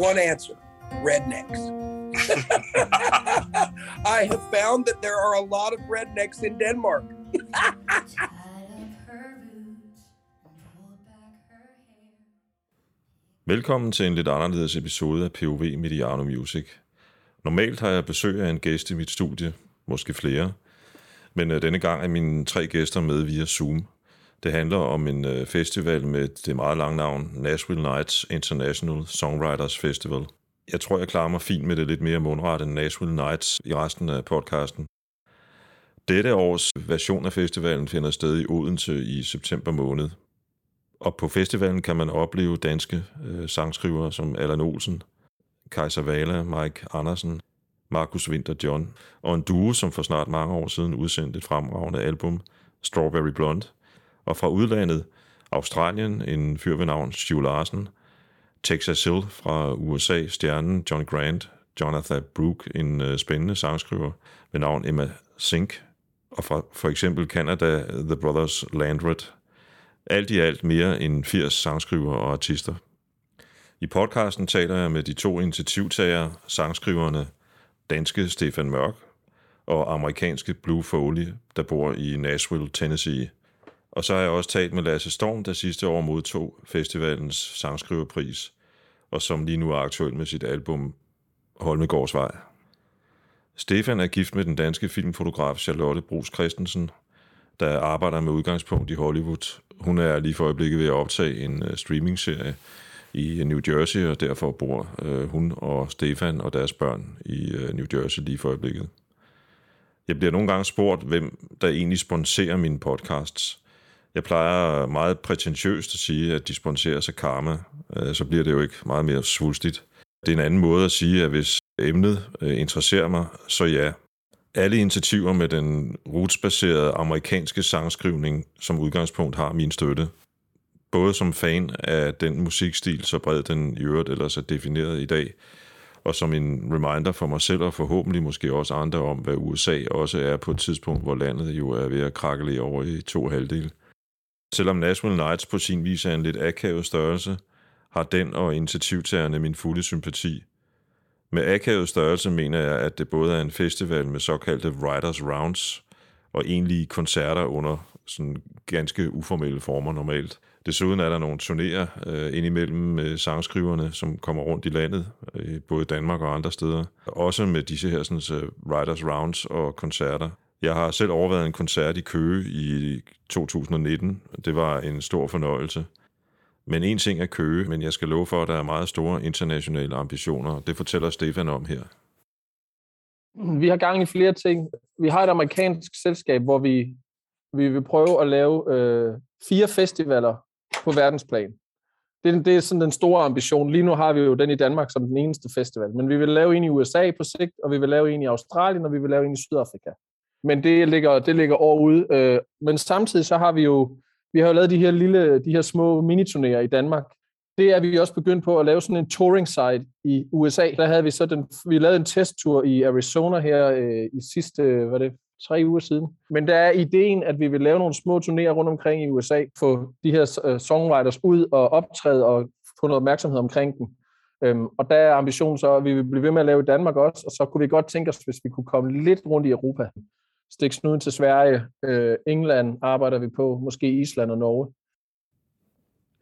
one answer rednecks. I have found that there are a lot of rednecks in Denmark. Velkommen til en lidt anderledes episode af POV Mediano Music. Normalt har jeg besøg af en gæst i mit studie, måske flere, men øh, denne gang er mine tre gæster med via Zoom. Det handler om en øh, festival med det meget lange navn Nashville Nights International Songwriters Festival. Jeg tror, jeg klarer mig fint med det lidt mere mundret end Nashville Nights i resten af podcasten. Dette års version af festivalen finder sted i Odense i september måned. Og på festivalen kan man opleve danske øh, sangskrivere som Allan Olsen, Kaiser Vala, Mike Andersen, Markus Winter John, og en duo, som for snart mange år siden udsendte et fremragende album, Strawberry Blonde, og fra udlandet, Australien, en fyr ved navn Stu Larsen, Texas Hill fra USA, stjernen John Grant, Jonathan Brooke, en øh, spændende sangskriver ved navn Emma Sink, og fra for eksempel Canada, The Brothers Landred. Alt i alt mere end 80 sangskriver og artister. I podcasten taler jeg med de to initiativtagere, sangskriverne danske Stefan Mørk og amerikanske Blue Foley, der bor i Nashville, Tennessee. Og så har jeg også talt med Lasse Storm, der sidste år modtog festivalens sangskriverpris, og som lige nu er aktuel med sit album Holmegårdsvej. Stefan er gift med den danske filmfotograf Charlotte Brugs Christensen, der arbejder med udgangspunkt i Hollywood. Hun er lige for øjeblikket ved at optage en øh, streamingserie i øh, New Jersey, og derfor bor øh, hun og Stefan og deres børn i New Jersey lige for øjeblikket. Jeg bliver nogle gange spurgt, hvem der egentlig sponsorer mine podcasts. Jeg plejer meget prætentiøst at sige, at de sig Karma. Øh, så bliver det jo ikke meget mere svulstigt. Det er en anden måde at sige, at hvis emnet øh, interesserer mig, så ja. Alle initiativer med den rootsbaserede amerikanske sangskrivning som udgangspunkt har min støtte. Både som fan af den musikstil, så bred den i øvrigt ellers er defineret i dag, og som en reminder for mig selv og forhåbentlig måske også andre om, hvad USA også er på et tidspunkt, hvor landet jo er ved at krakkelere over i to halvdele. Selvom Nashville Nights på sin vis er en lidt akavet størrelse, har den og initiativtagerne min fulde sympati. Med akavet størrelse mener jeg, at det både er en festival med såkaldte Writers Rounds og egentlige koncerter under sådan ganske uformelle former normalt. Desuden er der nogle turnéer øh, indimellem med sangskriverne, som kommer rundt i landet, øh, både i Danmark og andre steder. Også med disse her sådan, så Writers Rounds og koncerter. Jeg har selv overvejet en koncert i Køge i 2019. Det var en stor fornøjelse. Men en ting er Køge, men jeg skal love for, at der er meget store internationale ambitioner. Det fortæller Stefan om her. Vi har gang i flere ting. Vi har et amerikansk selskab, hvor vi, vi vil prøve at lave øh, fire festivaler på verdensplan. Det, det er sådan den store ambition. Lige nu har vi jo den i Danmark som den eneste festival, men vi vil lave en i USA på sigt, og vi vil lave en i Australien, og vi vil lave en i Sydafrika. Men det ligger, det ligger overude. Øh, men samtidig så har vi jo, vi har jo lavet de her lille, de her små miniturnéer i Danmark. Det er vi også begyndt på at lave sådan en touring site i USA. Der havde vi så den, vi lavede en testtur i Arizona her øh, i sidste, hvad det, tre uger siden. Men der er ideen, at vi vil lave nogle små turnéer rundt omkring i USA, få de her øh, songwriters ud og optræde og få noget opmærksomhed omkring dem. Øhm, og der er ambitionen så, at vi vil blive ved med at lave i Danmark også, og så kunne vi godt tænke os, hvis vi kunne komme lidt rundt i Europa. Stik snuden til Sverige, øh, England arbejder vi på, måske Island og Norge.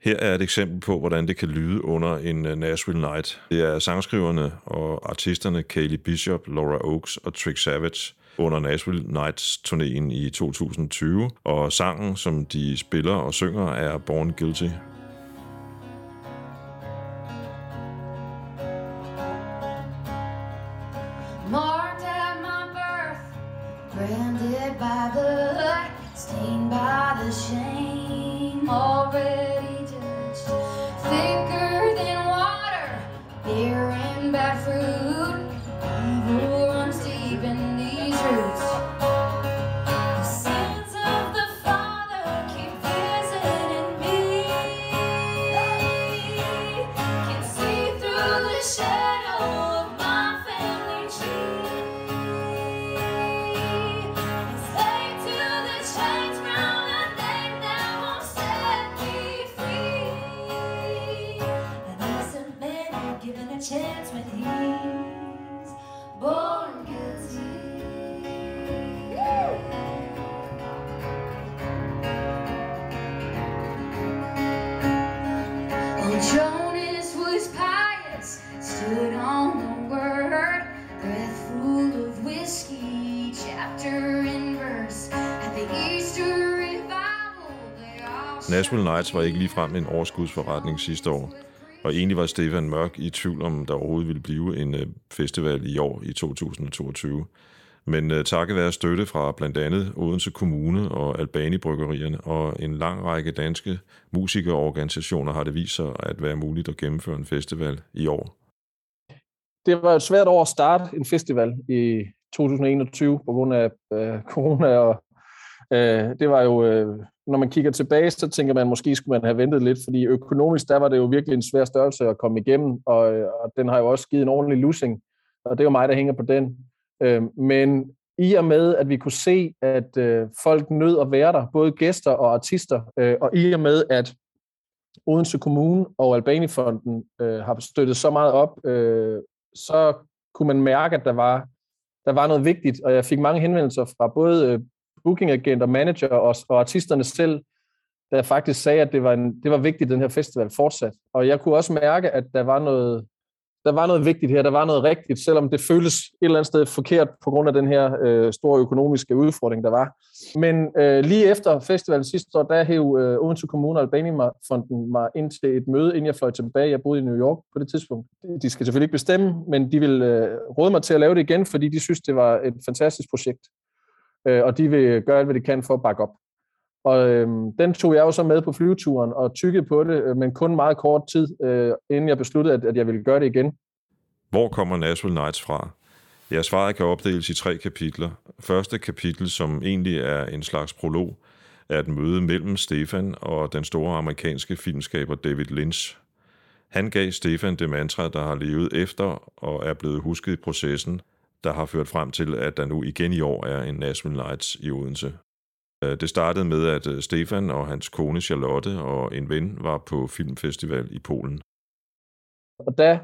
Her er et eksempel på, hvordan det kan lyde under en øh, Nashville Night. Det er sangskriverne og artisterne Kaylee Bishop, Laura Oaks og Trick Savage, under Nashville Nights turnéen i 2020, og sangen, som de spiller og synger, er Born Guilty. The shame, already Nashville Nights var ikke ligefrem en overskudsforretning sidste år, og egentlig var Stefan Mørk i tvivl om, der overhovedet ville blive en øh, festival i år i 2022. Men øh, takket være støtte fra blandt andet Odense Kommune og Albani Bryggerierne og en lang række danske musikerorganisationer har det vist sig at være muligt at gennemføre en festival i år. Det var et svært år at starte en festival i 2021 på grund af øh, corona, og øh, det var jo, øh, når man kigger tilbage, så tænker man, måske skulle man have ventet lidt, fordi økonomisk, der var det jo virkelig en svær størrelse at komme igennem, og, øh, og den har jo også givet en ordentlig losing, og det er jo mig, der hænger på den. Øh, men i og med, at vi kunne se, at øh, folk nød at være der, både gæster og artister, øh, og i og med, at Odense Kommune og Albanifonden øh, har støttet så meget op, øh, så kunne man mærke, at der var, der var noget vigtigt, og jeg fik mange henvendelser fra både øh, bookingagent og manager og, og artisterne selv, der faktisk sagde, at det var, en, det var vigtigt, at den her festival fortsat. Og jeg kunne også mærke, at der var noget, der var noget vigtigt her, der var noget rigtigt, selvom det føltes et eller andet sted forkert på grund af den her øh, store økonomiske udfordring, der var. Men øh, lige efter festivalen sidste år, der hæv øh, Odense Kommune og Albani-fonden mig ind til et møde, inden jeg fløj tilbage. Jeg boede i New York på det tidspunkt. De skal selvfølgelig ikke bestemme, men de vil øh, råde mig til at lave det igen, fordi de synes, det var et fantastisk projekt. Øh, og de vil gøre alt, hvad de kan for at bakke op. Og øh, den tog jeg jo så med på flyveturen og tykkede på det, øh, men kun meget kort tid, øh, inden jeg besluttede, at, at jeg ville gøre det igen. Hvor kommer Nashville Nights fra? Ja, svaret kan opdeles i tre kapitler. Første kapitel, som egentlig er en slags prolog, er et møde mellem Stefan og den store amerikanske filmskaber David Lynch. Han gav Stefan det mantra, der har levet efter og er blevet husket i processen, der har ført frem til, at der nu igen i år er en Nashville Nights i Odense. Øh, det startede med, at øh, Stefan og hans kone Charlotte og en ven var på filmfestival i Polen. Og der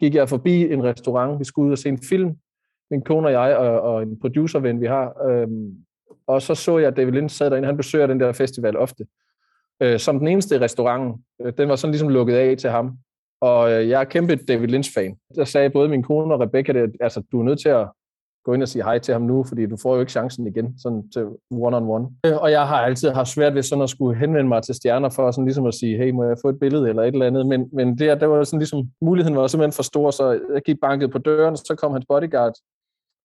gik jeg forbi en restaurant. Vi skulle ud og se en film, min kone og jeg, og, og en producerven, vi har. Øhm, og så så jeg, at David Lynch sad derinde. Han besøger den der festival ofte. Øh, som den eneste i restauranten. Øh, den var sådan ligesom lukket af til ham. Og øh, jeg er kæmpe David Lynch-fan. Der sagde både min kone og Rebecca, at altså, du er nødt til at gå ind og sige hej til ham nu, fordi du får jo ikke chancen igen, sådan til one-on-one. Øh, og jeg har altid haft svært ved sådan at skulle henvende mig til stjerner, for sådan ligesom at sige, hey, må jeg få et billede eller et eller andet, men, men det, der var sådan ligesom, muligheden var simpelthen for stor, så jeg gik banket på døren, så kom hans bodyguard,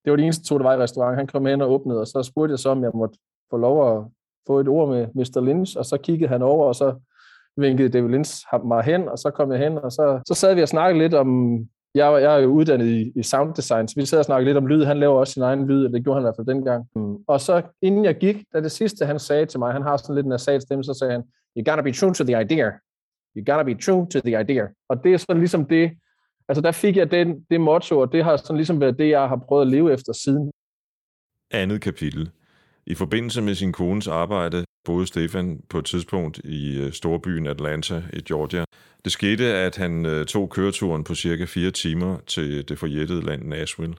det var de eneste to, der var i restaurant. han kom hen og åbnede, og så spurgte jeg så, om jeg måtte få lov at få et ord med Mr. Lynch, og så kiggede han over, og så vinkede David Lynch ham- mig hen, og så kom jeg hen, og så, så sad vi og snakkede lidt om, jeg, var- jeg er jo uddannet i, i sound design, så vi sad og snakkede lidt om lyd. Han laver også sin egen lyd, og det gjorde han i hvert fald dengang. Mm. Og så inden jeg gik, da det sidste han sagde til mig, han har sådan lidt en nasal stemme, så sagde han, you gotta be true to the idea. You gotta be true to the idea. Og det er sådan ligesom det, altså der fik jeg den, det motto, og det har sådan ligesom været det, jeg har prøvet at leve efter siden. Andet kapitel. I forbindelse med sin kones arbejde boede Stefan på et tidspunkt i øh, storbyen Atlanta i Georgia. Det skete, at han øh, tog køreturen på cirka fire timer til det forjættede land Nashville.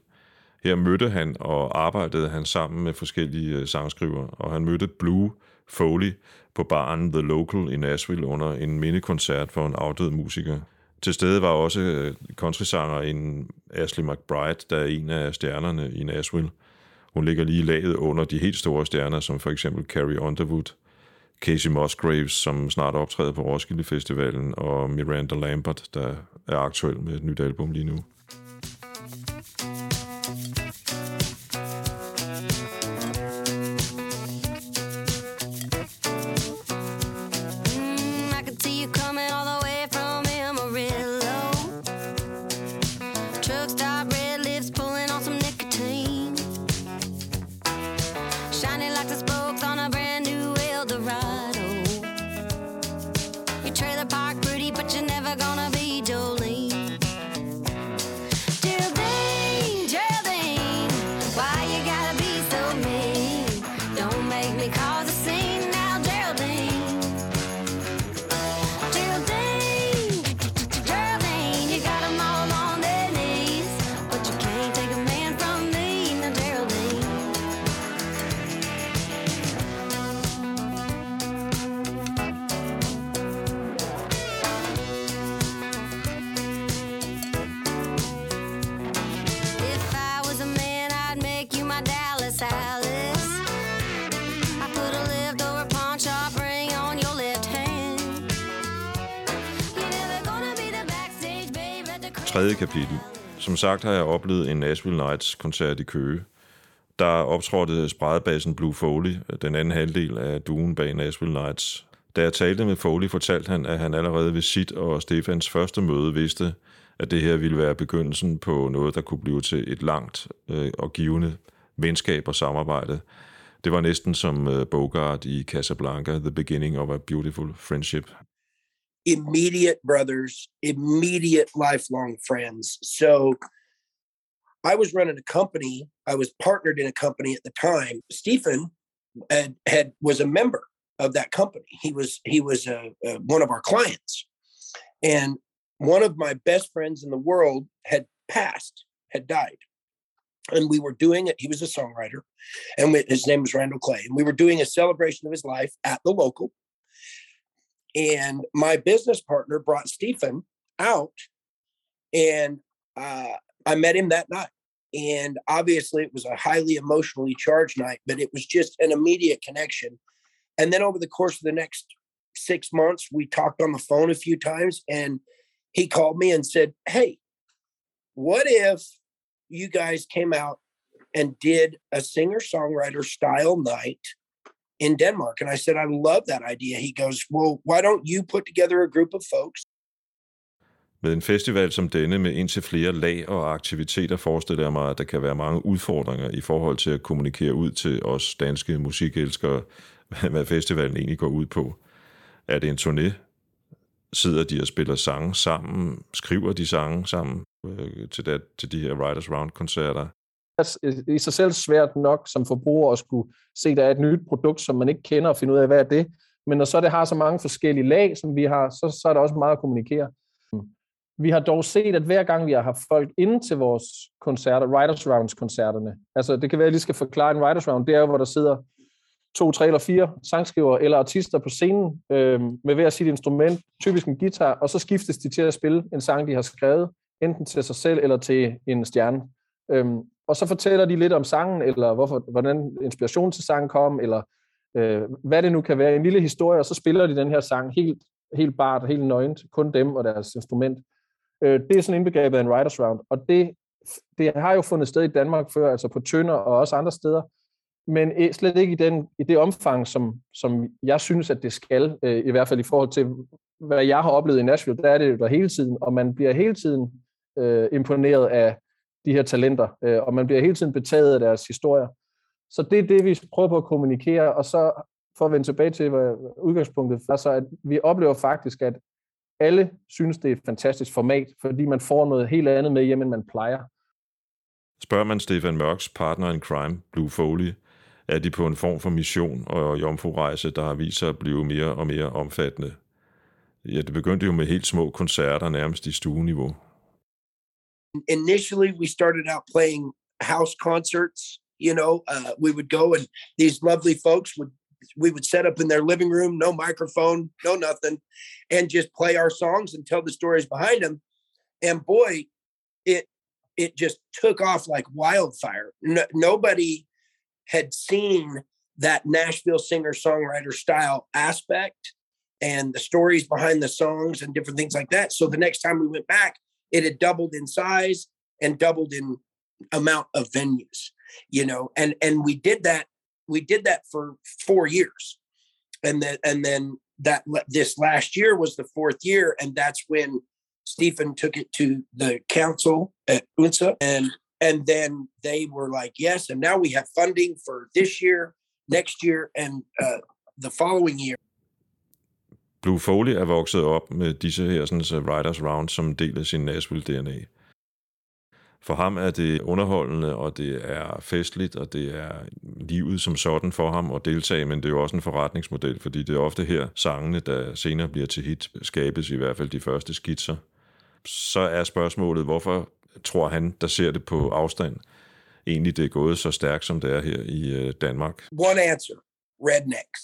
Her mødte han og arbejdede han sammen med forskellige øh, sangskriver, sangskrivere, og han mødte Blue Foley på baren The Local i Nashville under en mindekoncert for en afdød musiker. Til stede var også countrysangeren Ashley McBride, der er en af stjernerne i Nashville. Hun ligger lige laget under de helt store stjerner, som for eksempel Carrie Underwood, Casey Musgraves, som snart optræder på Roskilde Festivalen, og Miranda Lambert, der er aktuel med et nyt album lige nu. Alice, Alice. I could have lived over a pawn shop, ring on your left hand. You're never gonna be the backstage babe at the Tredje kapitel. Som sagt har jeg oplevet en Nashville Nights koncert i Køge. Der optrådte spredbassen Blue Foley, den anden halvdel af duen bag Nashville Nights. Da jeg talte med Foley, fortalte han, at han allerede ved sit og Stefans første møde vidste, at det her ville være begyndelsen på noget, der kunne blive til et langt øh, og givende venskab og samarbejde. Det var næsten som øh, Bogart i Casablanca, The Beginning of a Beautiful Friendship. immediate brothers, immediate lifelong friends. So I was running a company. I was partnered in a company at the time. Stephen had, had was a member of that company. He was he was uh, uh, one of our clients, and one of my best friends in the world had passed, had died, and we were doing it. He was a songwriter, and we, his name was Randall Clay, and we were doing a celebration of his life at the local and my business partner brought Stephen out and uh, I met him that night. And obviously, it was a highly emotionally charged night, but it was just an immediate connection. And then over the course of the next six months, we talked on the phone a few times, and he called me and said, Hey, what if you guys came out and did a singer songwriter style night in Denmark. And I said, I love that idea. He goes, Well, why don't you put together a group of folks? Med en festival som denne med indtil flere lag og aktiviteter forestiller jeg mig, at der kan være mange udfordringer i forhold til at kommunikere ud til os danske musikelskere, hvad festivalen egentlig går ud på. Er det en turné? Sidder de og spiller sange sammen? Skriver de sange sammen øh, til, det, til de her Writers Round-koncerter? Det altså, er i sig selv svært nok som forbruger at skulle se, at der er et nyt produkt, som man ikke kender, og finde ud af, hvad er det. Men når så det har så mange forskellige lag, som vi har, så, så er der også meget at kommunikere. Vi har dog set, at hver gang vi har haft folk inde til vores koncerter, Writers Rounds koncerterne, altså det kan være, at jeg lige skal forklare en Writers Round, det er jo, hvor der sidder to, tre eller fire sangskriver eller artister på scenen øh, med hver sit instrument, typisk en guitar, og så skiftes de til at spille en sang, de har skrevet, enten til sig selv eller til en stjerne. Øh, og så fortæller de lidt om sangen, eller hvorfor, hvordan inspiration til sangen kom, eller øh, hvad det nu kan være, en lille historie, og så spiller de den her sang helt, helt bart, helt nøgent, kun dem og deres instrument. Øh, det er sådan indbegrebet af en writers round, og det, det har jo fundet sted i Danmark før, altså på Tønder og også andre steder, men øh, slet ikke i, den, i det omfang, som, som jeg synes, at det skal, øh, i hvert fald i forhold til, hvad jeg har oplevet i Nashville, der er det jo der hele tiden, og man bliver hele tiden øh, imponeret af de her talenter, øh, og man bliver hele tiden betaget af deres historier. Så det er det, vi prøver på at kommunikere, og så for at vende tilbage til hvad udgangspunktet, er så at vi oplever faktisk, at alle synes, det er et fantastisk format, fordi man får noget helt andet med hjem, end man plejer. Spørger man Stefan Mørks partner in crime, Blue Foley, er de på en form for mission og der har vist sig at blive mere og mere omfattende. Ja, det begyndte jo med helt små koncerter, nærmest i stueniveau. Initially, we started out playing house concerts. You know, uh, we would go and these lovely folks would we would set up in their living room, no microphone, no nothing, and just play our songs and tell the stories behind them. And boy, it it just took off like wildfire. No, nobody had seen that Nashville singer songwriter style aspect and the stories behind the songs and different things like that. So the next time we went back, it had doubled in size and doubled in amount of venues, you know, and and we did that we did that for four years, and then and then that this last year was the fourth year, and that's when Stephen took it to the council at UNSA, and and then they were like, yes, and now we have funding for this year, next year, and uh, the following year. Blue Foley er vokset op med disse her sådan, så Writers Round som del af sin Nashville-DNA. For ham er det underholdende, og det er festligt, og det er livet som sådan for ham at deltage, men det er jo også en forretningsmodel, fordi det er ofte her sangene, der senere bliver til hit, skabes i hvert fald de første skitser. Så er spørgsmålet, hvorfor tror han, der ser det på afstand, egentlig det er gået så stærkt, som det er her i øh, Danmark? One answer rednecks.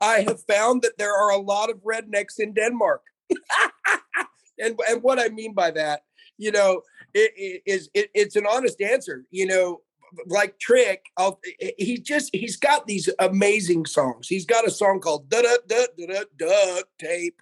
I have found that there are a lot of rednecks in Denmark. and, and what I mean by that, you know, it, it is it, it's an honest answer. You know, like Trick, I'll, he just he's got these amazing songs. He's got a song called "Da Da Da Da Da Tape."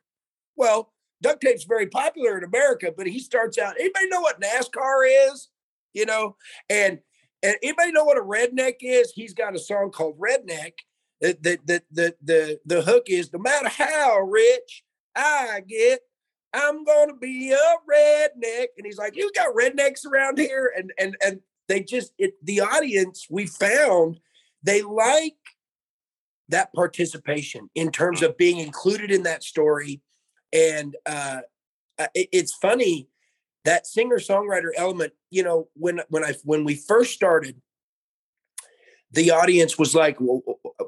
Well, duct tape's very popular in America, but he starts out. Anybody know what NASCAR is? You know, and and anybody know what a redneck is? He's got a song called Redneck. The the the the the, the hook is no matter how rich I get, I'm gonna be a redneck. And he's like, you got rednecks around here, and and and they just it the audience we found they like that participation in terms of being included in that story and uh uh, it- it's funny that singer songwriter element you know when when i when we first started the audience was like well,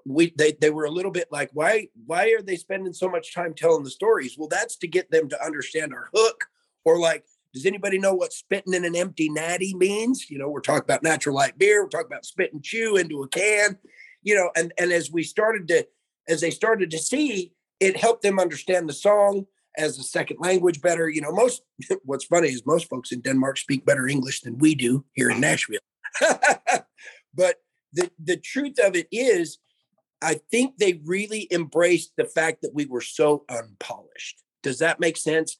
we they, they were a little bit like why why are they spending so much time telling the stories? Well that's to get them to understand our hook or like does anybody know what spitting in an empty natty means? You know we're talking about natural light beer we're talking about spit and chew into a can you know and and as we started to as they started to see it helped them understand the song as a second language better. You know most what's funny is most folks in denmark speak better english than we do here in nashville. But the the truth of it is i think they really embraced the fact that we were so unpolished. Does that make sense?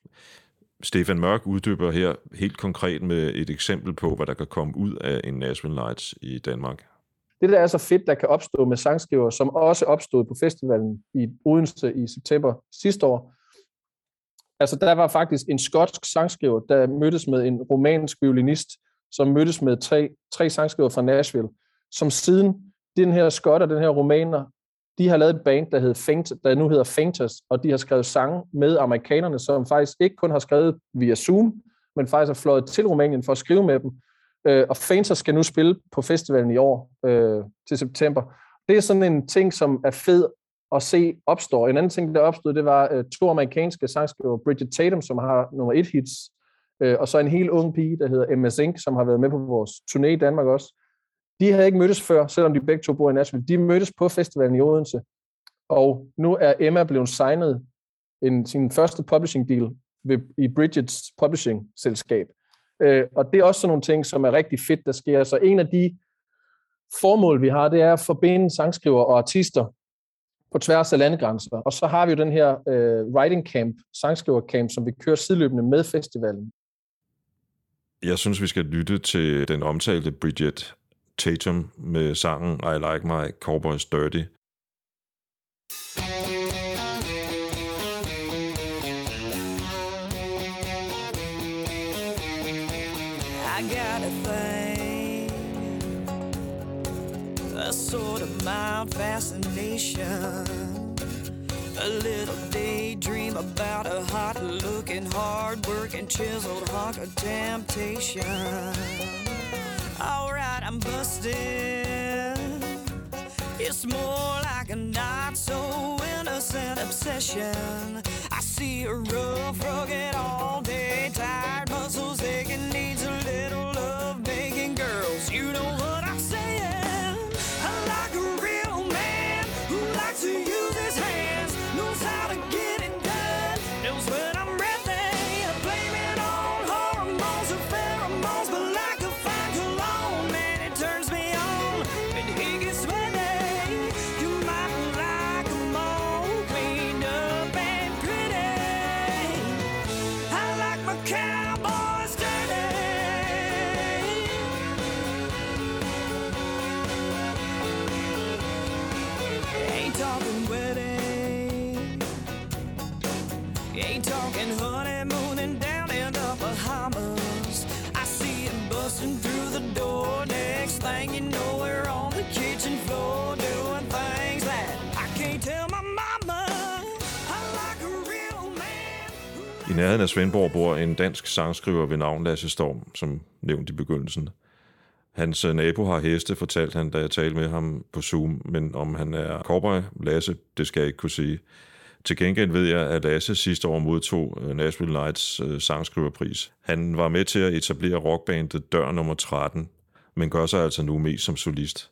Stefan Mørk uddyber her helt konkret med et eksempel på, hvad der kan komme ud af en Nashville Nights i Danmark. Det, der er så fedt, der kan opstå med sangskriver, som også opstod på festivalen i Odense i september sidste år. Altså, der var faktisk en skotsk sangskriver, der mødtes med en romansk violinist, som mødtes med tre, tre sangskriver fra Nashville, som siden den her skot og den her romaner, de har lavet et band, der, hed Faint, der nu hedder Fainters, og de har skrevet sange med amerikanerne, som faktisk ikke kun har skrevet via Zoom, men faktisk har fløjet til Rumænien for at skrive med dem. Øh, og Fainters skal nu spille på festivalen i år øh, til september. Det er sådan en ting, som er fed at se opstår. En anden ting, der opstod, det var øh, to amerikanske sangskriver, Bridget Tatum, som har nummer et hits, øh, og så en helt ung pige, der hedder Emma Zink, som har været med på vores turné i Danmark også. De havde ikke mødtes før, selvom de begge to bor i Nashville. De mødtes på festivalen i Odense, og nu er Emma blevet signet en, sin første publishing deal ved, i Bridgets publishing-selskab. Øh, og det er også sådan nogle ting, som er rigtig fedt, der sker. Så en af de formål, vi har, det er at forbinde sangskriver og artister på tværs af landegrænser. Og så har vi jo den her øh, writing camp, sangskriver camp, som vi kører sideløbende med festivalen. Jeg synes, vi skal lytte til den omtalte Bridget Tatum med sangen I Like My Cowboys Dirty. I got a thing, a sort of mild fascination, a little daydream about a hot looking, hard working, chiseled hunk of temptation. Alright, I'm busted. It's more like a not so innocent obsession. See a rough, rugged, all day, tired muscles aching, needs a little love making girls. You know nærheden af Svendborg bor en dansk sangskriver ved navn Lasse Storm, som nævnt i begyndelsen. Hans øh, nabo har heste, fortalte han, da jeg talte med ham på Zoom, men om han er cowboy, Lasse, det skal jeg ikke kunne sige. Til gengæld ved jeg, at Lasse sidste år modtog øh, Nashville Nights øh, sangskriverpris. Han var med til at etablere rockbandet Dør nummer 13, men gør sig altså nu mest som solist.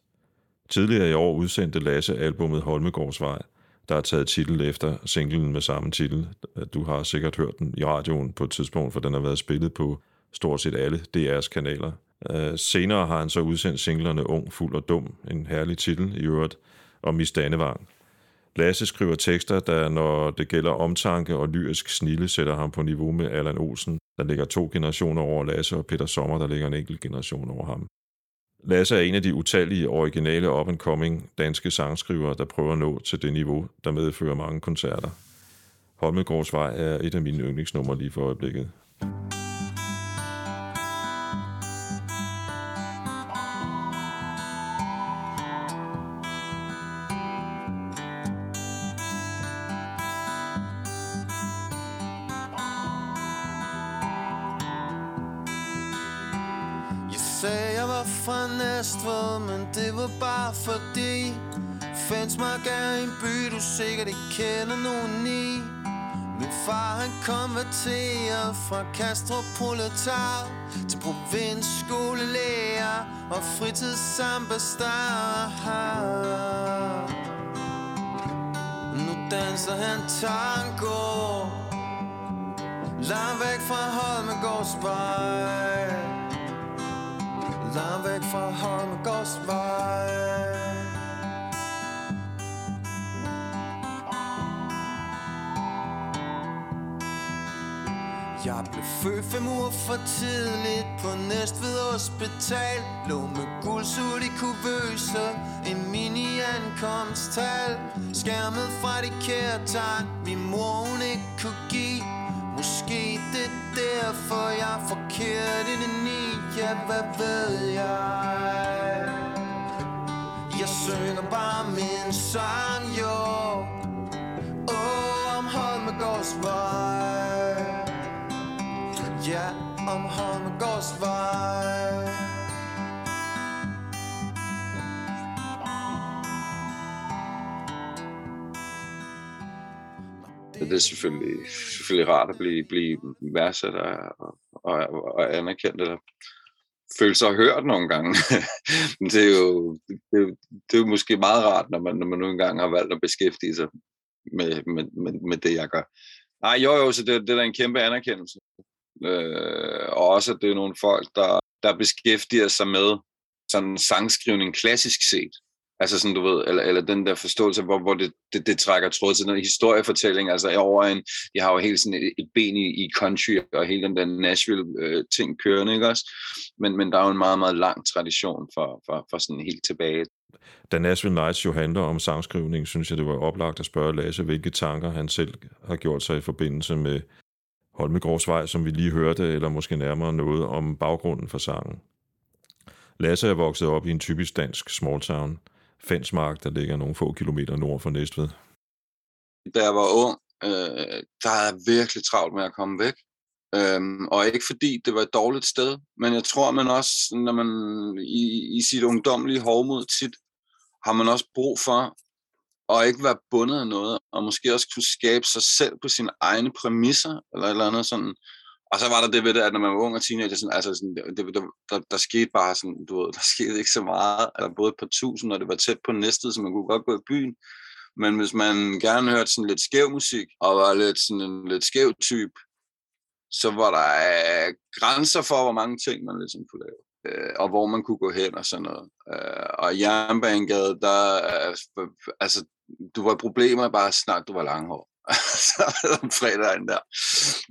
Tidligere i år udsendte Lasse albumet Holmegårdsvej, der er taget titel efter singlen med samme titel. Du har sikkert hørt den i radioen på et tidspunkt, for den har været spillet på stort set alle DR's kanaler. Uh, senere har han så udsendt singlerne Ung, Fuld og Dum, en herlig titel i øvrigt, og Miss Danevang. Lasse skriver tekster, der når det gælder omtanke og lyrisk snille, sætter ham på niveau med Allan Olsen, der ligger to generationer over Lasse, og Peter Sommer, der ligger en enkelt generation over ham. Lasse er en af de utallige originale up-and-coming danske sangskrivere, der prøver at nå til det niveau, der medfører mange koncerter. Holmegårdsvej er et af mine yndlingsnumre lige for øjeblikket. Konverterer fra Kastrup Proletar Til provinsskolelærer og fritidsambassadør. Nu danser han tango. Langt væk fra Holmegårdsvej. Langt væk fra Holmegårdsvej. Jeg blev født fem uger for tidligt på Næstved Hospital. Lå med guldsut i kuvøse, en mini-ankomsttal Skærmet fra de kære tegn, min mor hun ikke kunne give. Måske det er derfor jeg er forkert indeni Ja, hvad ved jeg? Jeg synger bare min sang, jo. Åh, om Holmegårdsvej Ja, om Holmegårdsvej Det er selvfølgelig, selvfølgelig rart at blive, blive værdsat og, og, og anerkendt, eller føle sig hørt nogle gange. Det er, jo, det, er jo, det er jo måske meget rart, når man, når man nu engang har valgt at beskæftige sig med, med, med, med det, jeg gør. Nej, jo jo, så det, det er da en kæmpe anerkendelse. Øh, og også, at det er nogle folk, der, der beskæftiger sig med sådan sangskrivning klassisk set. Altså sådan, du ved, eller, eller den der forståelse, hvor, hvor det, det, det trækker tråd til den historiefortælling, altså over en, jeg har jo helt sådan et, et ben i, i country, og hele den der Nashville-ting øh, kørende, ikke også? Men, men der er jo en meget, meget lang tradition for, for, for sådan helt tilbage. Da Nashville Nights jo handler om sangskrivning, synes jeg, det var oplagt at spørge Lasse, hvilke tanker han selv har gjort sig i forbindelse med Holmegårdsvej, som vi lige hørte, eller måske nærmere noget om baggrunden for sangen. Lasse er vokset op i en typisk dansk small town, Fensmark, der ligger nogle få kilometer nord for Næstved. Da jeg var ung, øh, der er jeg virkelig travlt med at komme væk. Øhm, og ikke fordi det var et dårligt sted, men jeg tror, man også, når man i, i sit ungdomlige hovmod tit, har man også brug for og ikke være bundet af noget, og måske også kunne skabe sig selv på sine egne præmisser, eller et eller andet sådan. Og så var der det ved det, at når man var ung og teenager, sådan, altså sådan, det, det, der, der, skete bare sådan, du ved, der skete ikke så meget, eller både på tusind, og det var tæt på næstet, så man kunne godt gå i byen. Men hvis man gerne hørte sådan lidt skæv musik, og var lidt sådan en lidt skæv type, så var der øh, grænser for, hvor mange ting man ligesom kunne lave. Øh, og hvor man kunne gå hen og sådan noget. Øh, og Jernbanegade, der, øh, altså, du var problemer bare snart, du var langhår. om fredagen der.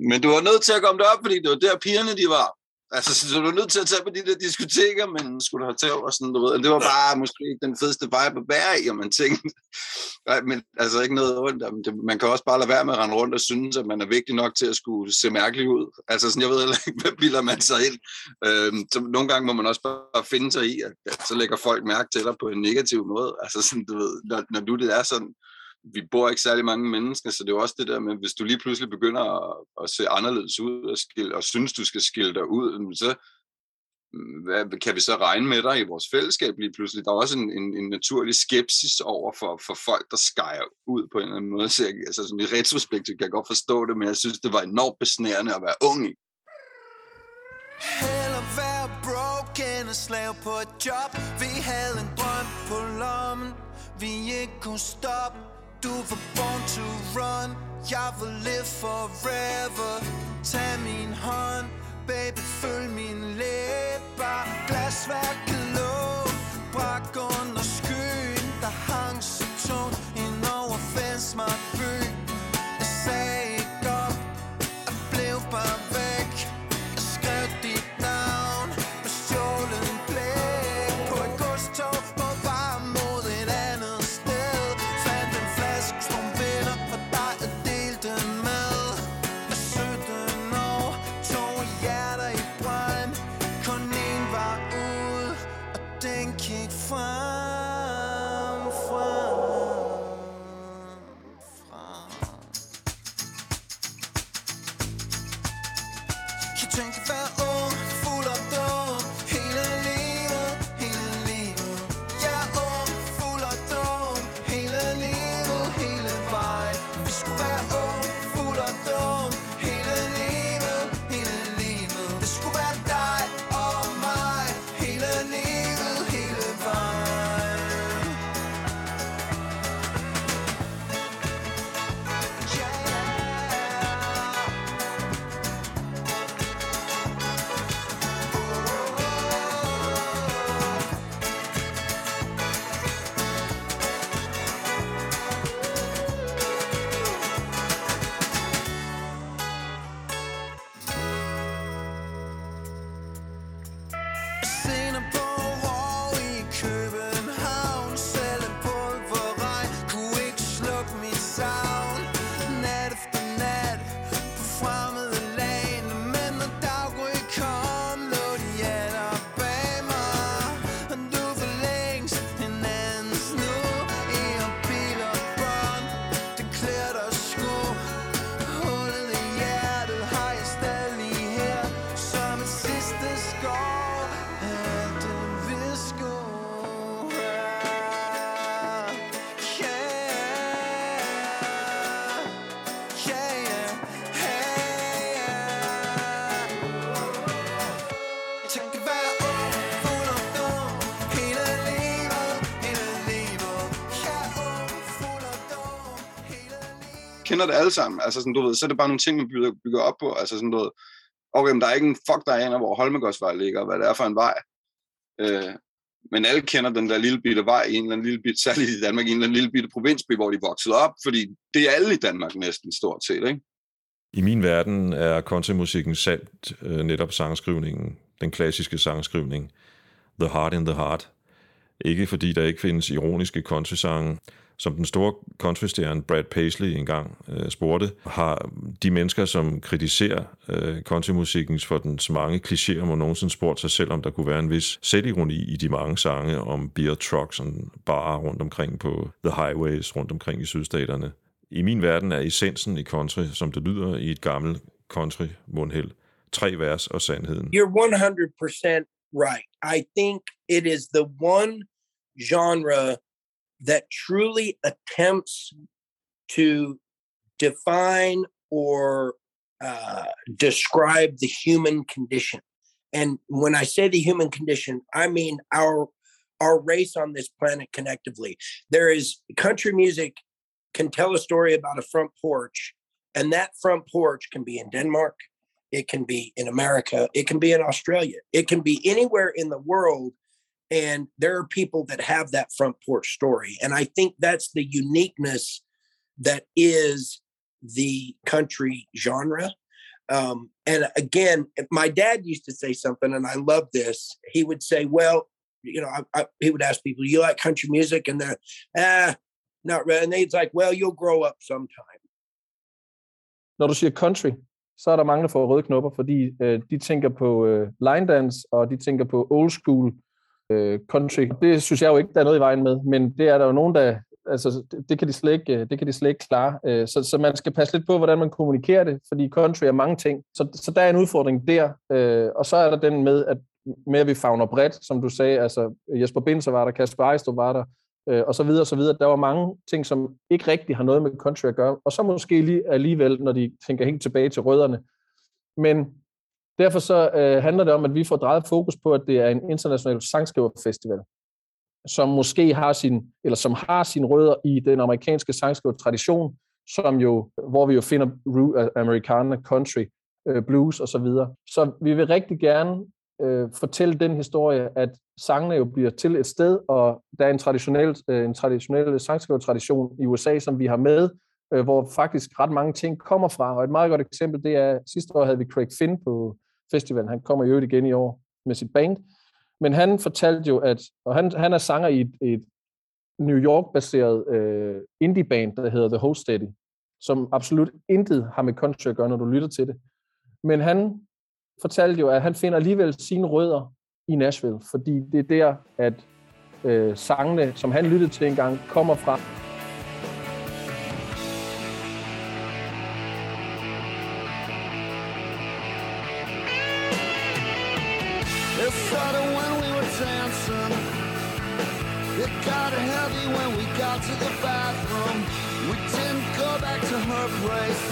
Men du var nødt til at komme derop, fordi det var der pigerne de var. Altså, så du var nødt til at tage på de der diskoteker, men skulle du have taget og sådan, du ved. Det var bare måske ikke den fedeste vibe at være i, og man tænkte, nej, men altså ikke noget ondt. Men det, man kan også bare lade være med at rende rundt og synes, at man er vigtig nok til at skulle se mærkelig ud. Altså sådan, jeg ved heller ikke, hvad bilder man sig ind. Øhm, så nogle gange må man også bare finde sig i, at, at så lægger folk mærke til dig på en negativ måde. Altså sådan, du ved, når, når du det er sådan, vi bor ikke særlig mange mennesker, så det er jo også det der med, hvis du lige pludselig begynder at, at se anderledes ud og, skille, og synes, du skal skille dig ud, mm, så mm, hvad, kan vi så regne med dig i vores fællesskab lige pludselig? Der er også en, en, en naturlig skepsis over for, for folk, der skærer ud på en eller anden måde. Så jeg, altså sådan i retrospektiv kan jeg godt forstå det, men jeg synes, det var enormt besnærende at være ung i. Hellere være broken og slave på et job Vi havde en drøm på lommen Vi ikke kunne stoppe du var born to run. Jeg vil live forever. Tag min hånd Baby, følg min læber. Glasværket lå Brak kender det alle sammen. Altså sådan, du ved, så er det bare nogle ting, man bygger, bygger op på. Altså sådan, du ved, okay, men der er ikke en fuck, der aner, hvor Holmegårdsvej ligger, og hvad det er for en vej. Øh, men alle kender den der lille bitte vej i en eller anden lille bitte, særligt i Danmark, i en eller anden lille bitte provinsby, hvor de voksede op, fordi det er alle i Danmark næsten stort set, ikke? I min verden er countrymusikken salt øh, netop sangskrivningen, den klassiske sangskrivning, The Heart in the Heart. Ikke fordi der ikke findes ironiske countrysange, som den store countrystjerne Brad Paisley engang øh, spurgte, har de mennesker, som kritiserer øh, countrymusikkens for den mange klichéer, må nogensinde spurgt sig selv, om der kunne være en vis selvironi i de mange sange om beer trucks og barer rundt omkring på the highways rundt omkring i sydstaterne. I min verden er essensen i country, som det lyder i et gammelt country mundhæld. Tre vers og sandheden. You're 100% right. I think it is the one genre that truly attempts to define or uh, describe the human condition. And when I say the human condition, I mean our our race on this planet connectively. There is country music can tell a story about a front porch, and that front porch can be in Denmark, it can be in America, it can be in Australia, it can be anywhere in the world. And there are people that have that front porch story. And I think that's the uniqueness that is the country genre. Um, and again, my dad used to say something, and I love this. He would say, Well, you know, I, I, he would ask people, You like country music? And they're, Ah, not really. And he's like, Well, you'll grow up sometime. Når du siger country, så er der mange, der får røde knopper, fordi øh, de tænker på øh, line dance, og de tænker på old school øh, country. Det synes jeg jo ikke, der er noget i vejen med, men det er der jo nogen, der altså, det, det, kan de slet ikke, det kan de slet ikke klare. Øh, så, så man skal passe lidt på, hvordan man kommunikerer det, fordi country er mange ting. Så, så der er en udfordring der, øh, og så er der den med, at med at vi fagner bredt, som du sagde, altså Jesper Binser var der, Kasper Ejstrup var der, øh, og så videre, og så videre. Der var mange ting, som ikke rigtig har noget med country at gøre, og så måske lige alligevel, når de tænker helt tilbage til rødderne. Men derfor så øh, handler det om, at vi får drejet fokus på, at det er en international sangskriverfestival, som måske har sin, eller som har sine rødder i den amerikanske sangskrivertradition, som jo, hvor vi jo finder ru- øh, americana, country, øh, blues og så videre. Så vi vil rigtig gerne øh, fortælle den historie, at sangene jo bliver til et sted, og der er en traditionel, øh, en traditionel sangskrivertradition i USA, som vi har med, øh, hvor faktisk ret mange ting kommer fra. Og et meget godt eksempel, det er, sidste år havde vi Craig Finn på festivalen. Han kommer jo igen i år med sit band. Men han fortalte jo, at og han, han er sanger i et, et New York-baseret øh, indie-band, der hedder The Host Steady, som absolut intet har med country at gøre, når du lytter til det. Men han fortalte jo, at han finder alligevel sine rødder i Nashville, fordi det er der, at øh, sangene, som han lyttede til engang, kommer fra. When we got to the bathroom. We didn't go back to her place.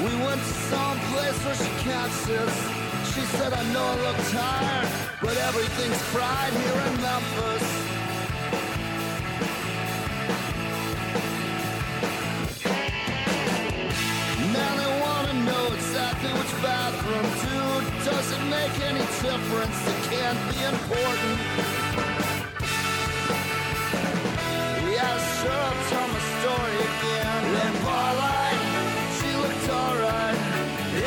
We went to some place where she can't sit. She said, I know I look tired, but everything's fried here in Memphis. Now they wanna know exactly which bathroom, dude. Does it make any difference? It can't be important. Yeah, sure, I'll tell my story again. In barlight, she looked alright.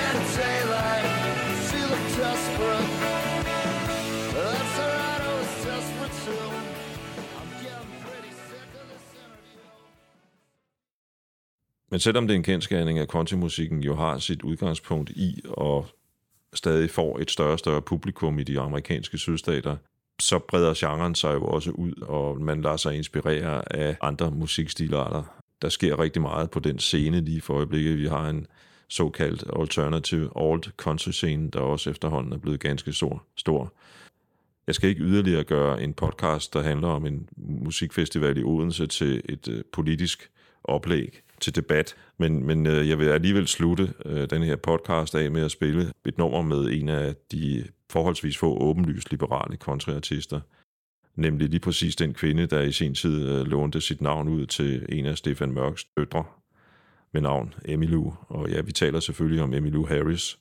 In daylight, she looked desperate. That's alright, I was desperate too. I'm getting pretty sick of this interview. Men selvom det er en kendskærning, at countrymusikken jo har sit udgangspunkt i og stadig får et større og større publikum i de amerikanske sydstater, så breder genren sig jo også ud, og man lader sig inspirere af andre musikstilarter. Der sker rigtig meget på den scene lige for øjeblikket. Vi har en såkaldt alternative alt country scene, der også efterhånden er blevet ganske stor. stor. Jeg skal ikke yderligere gøre en podcast, der handler om en musikfestival i Odense til et øh, politisk oplæg til debat. Men, men øh, jeg vil alligevel slutte øh, den her podcast af med at spille et nummer med en af de forholdsvis få åbenlyst liberale kontraartister, Nemlig lige præcis den kvinde, der i sin tid øh, lånte sit navn ud til en af Stefan Mørks døtre med navn Emmylou. Og ja, vi taler selvfølgelig om Emmylou Harris.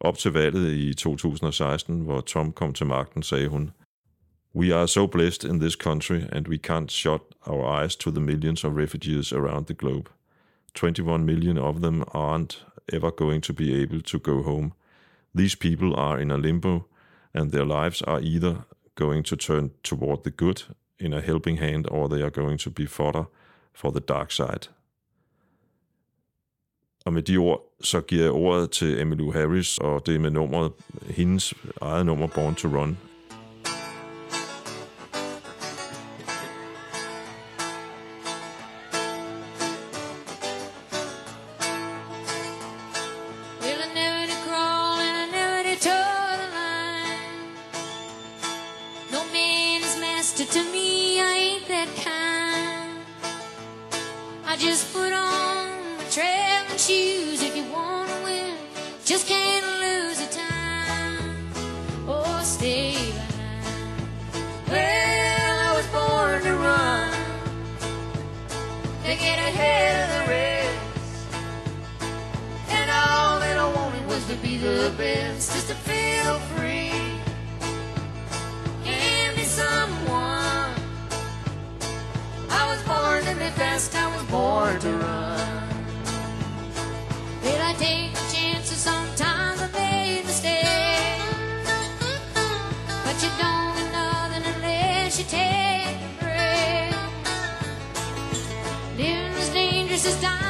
Op til valget i 2016, hvor Trump kom til magten, sagde hun, We are so blessed in this country, and we can't shut our eyes to the millions of refugees around the globe. 21 million of them aren't ever going to be able to go home. These people are in a limbo, and their lives are either going to turn toward the good in a helping hand, or they are going to be fodder for the dark side. Og med de ord, så giver jeg ordet til Emmylou Harris, og det er med nummeret, hendes eget nummer, Born to Run. The best, just to feel free and be someone. I was born to be fast, I was born to run. Did I take chances? Sometimes I made mistakes. But you don't get nothing unless you take a break. Living as dangerous as dying.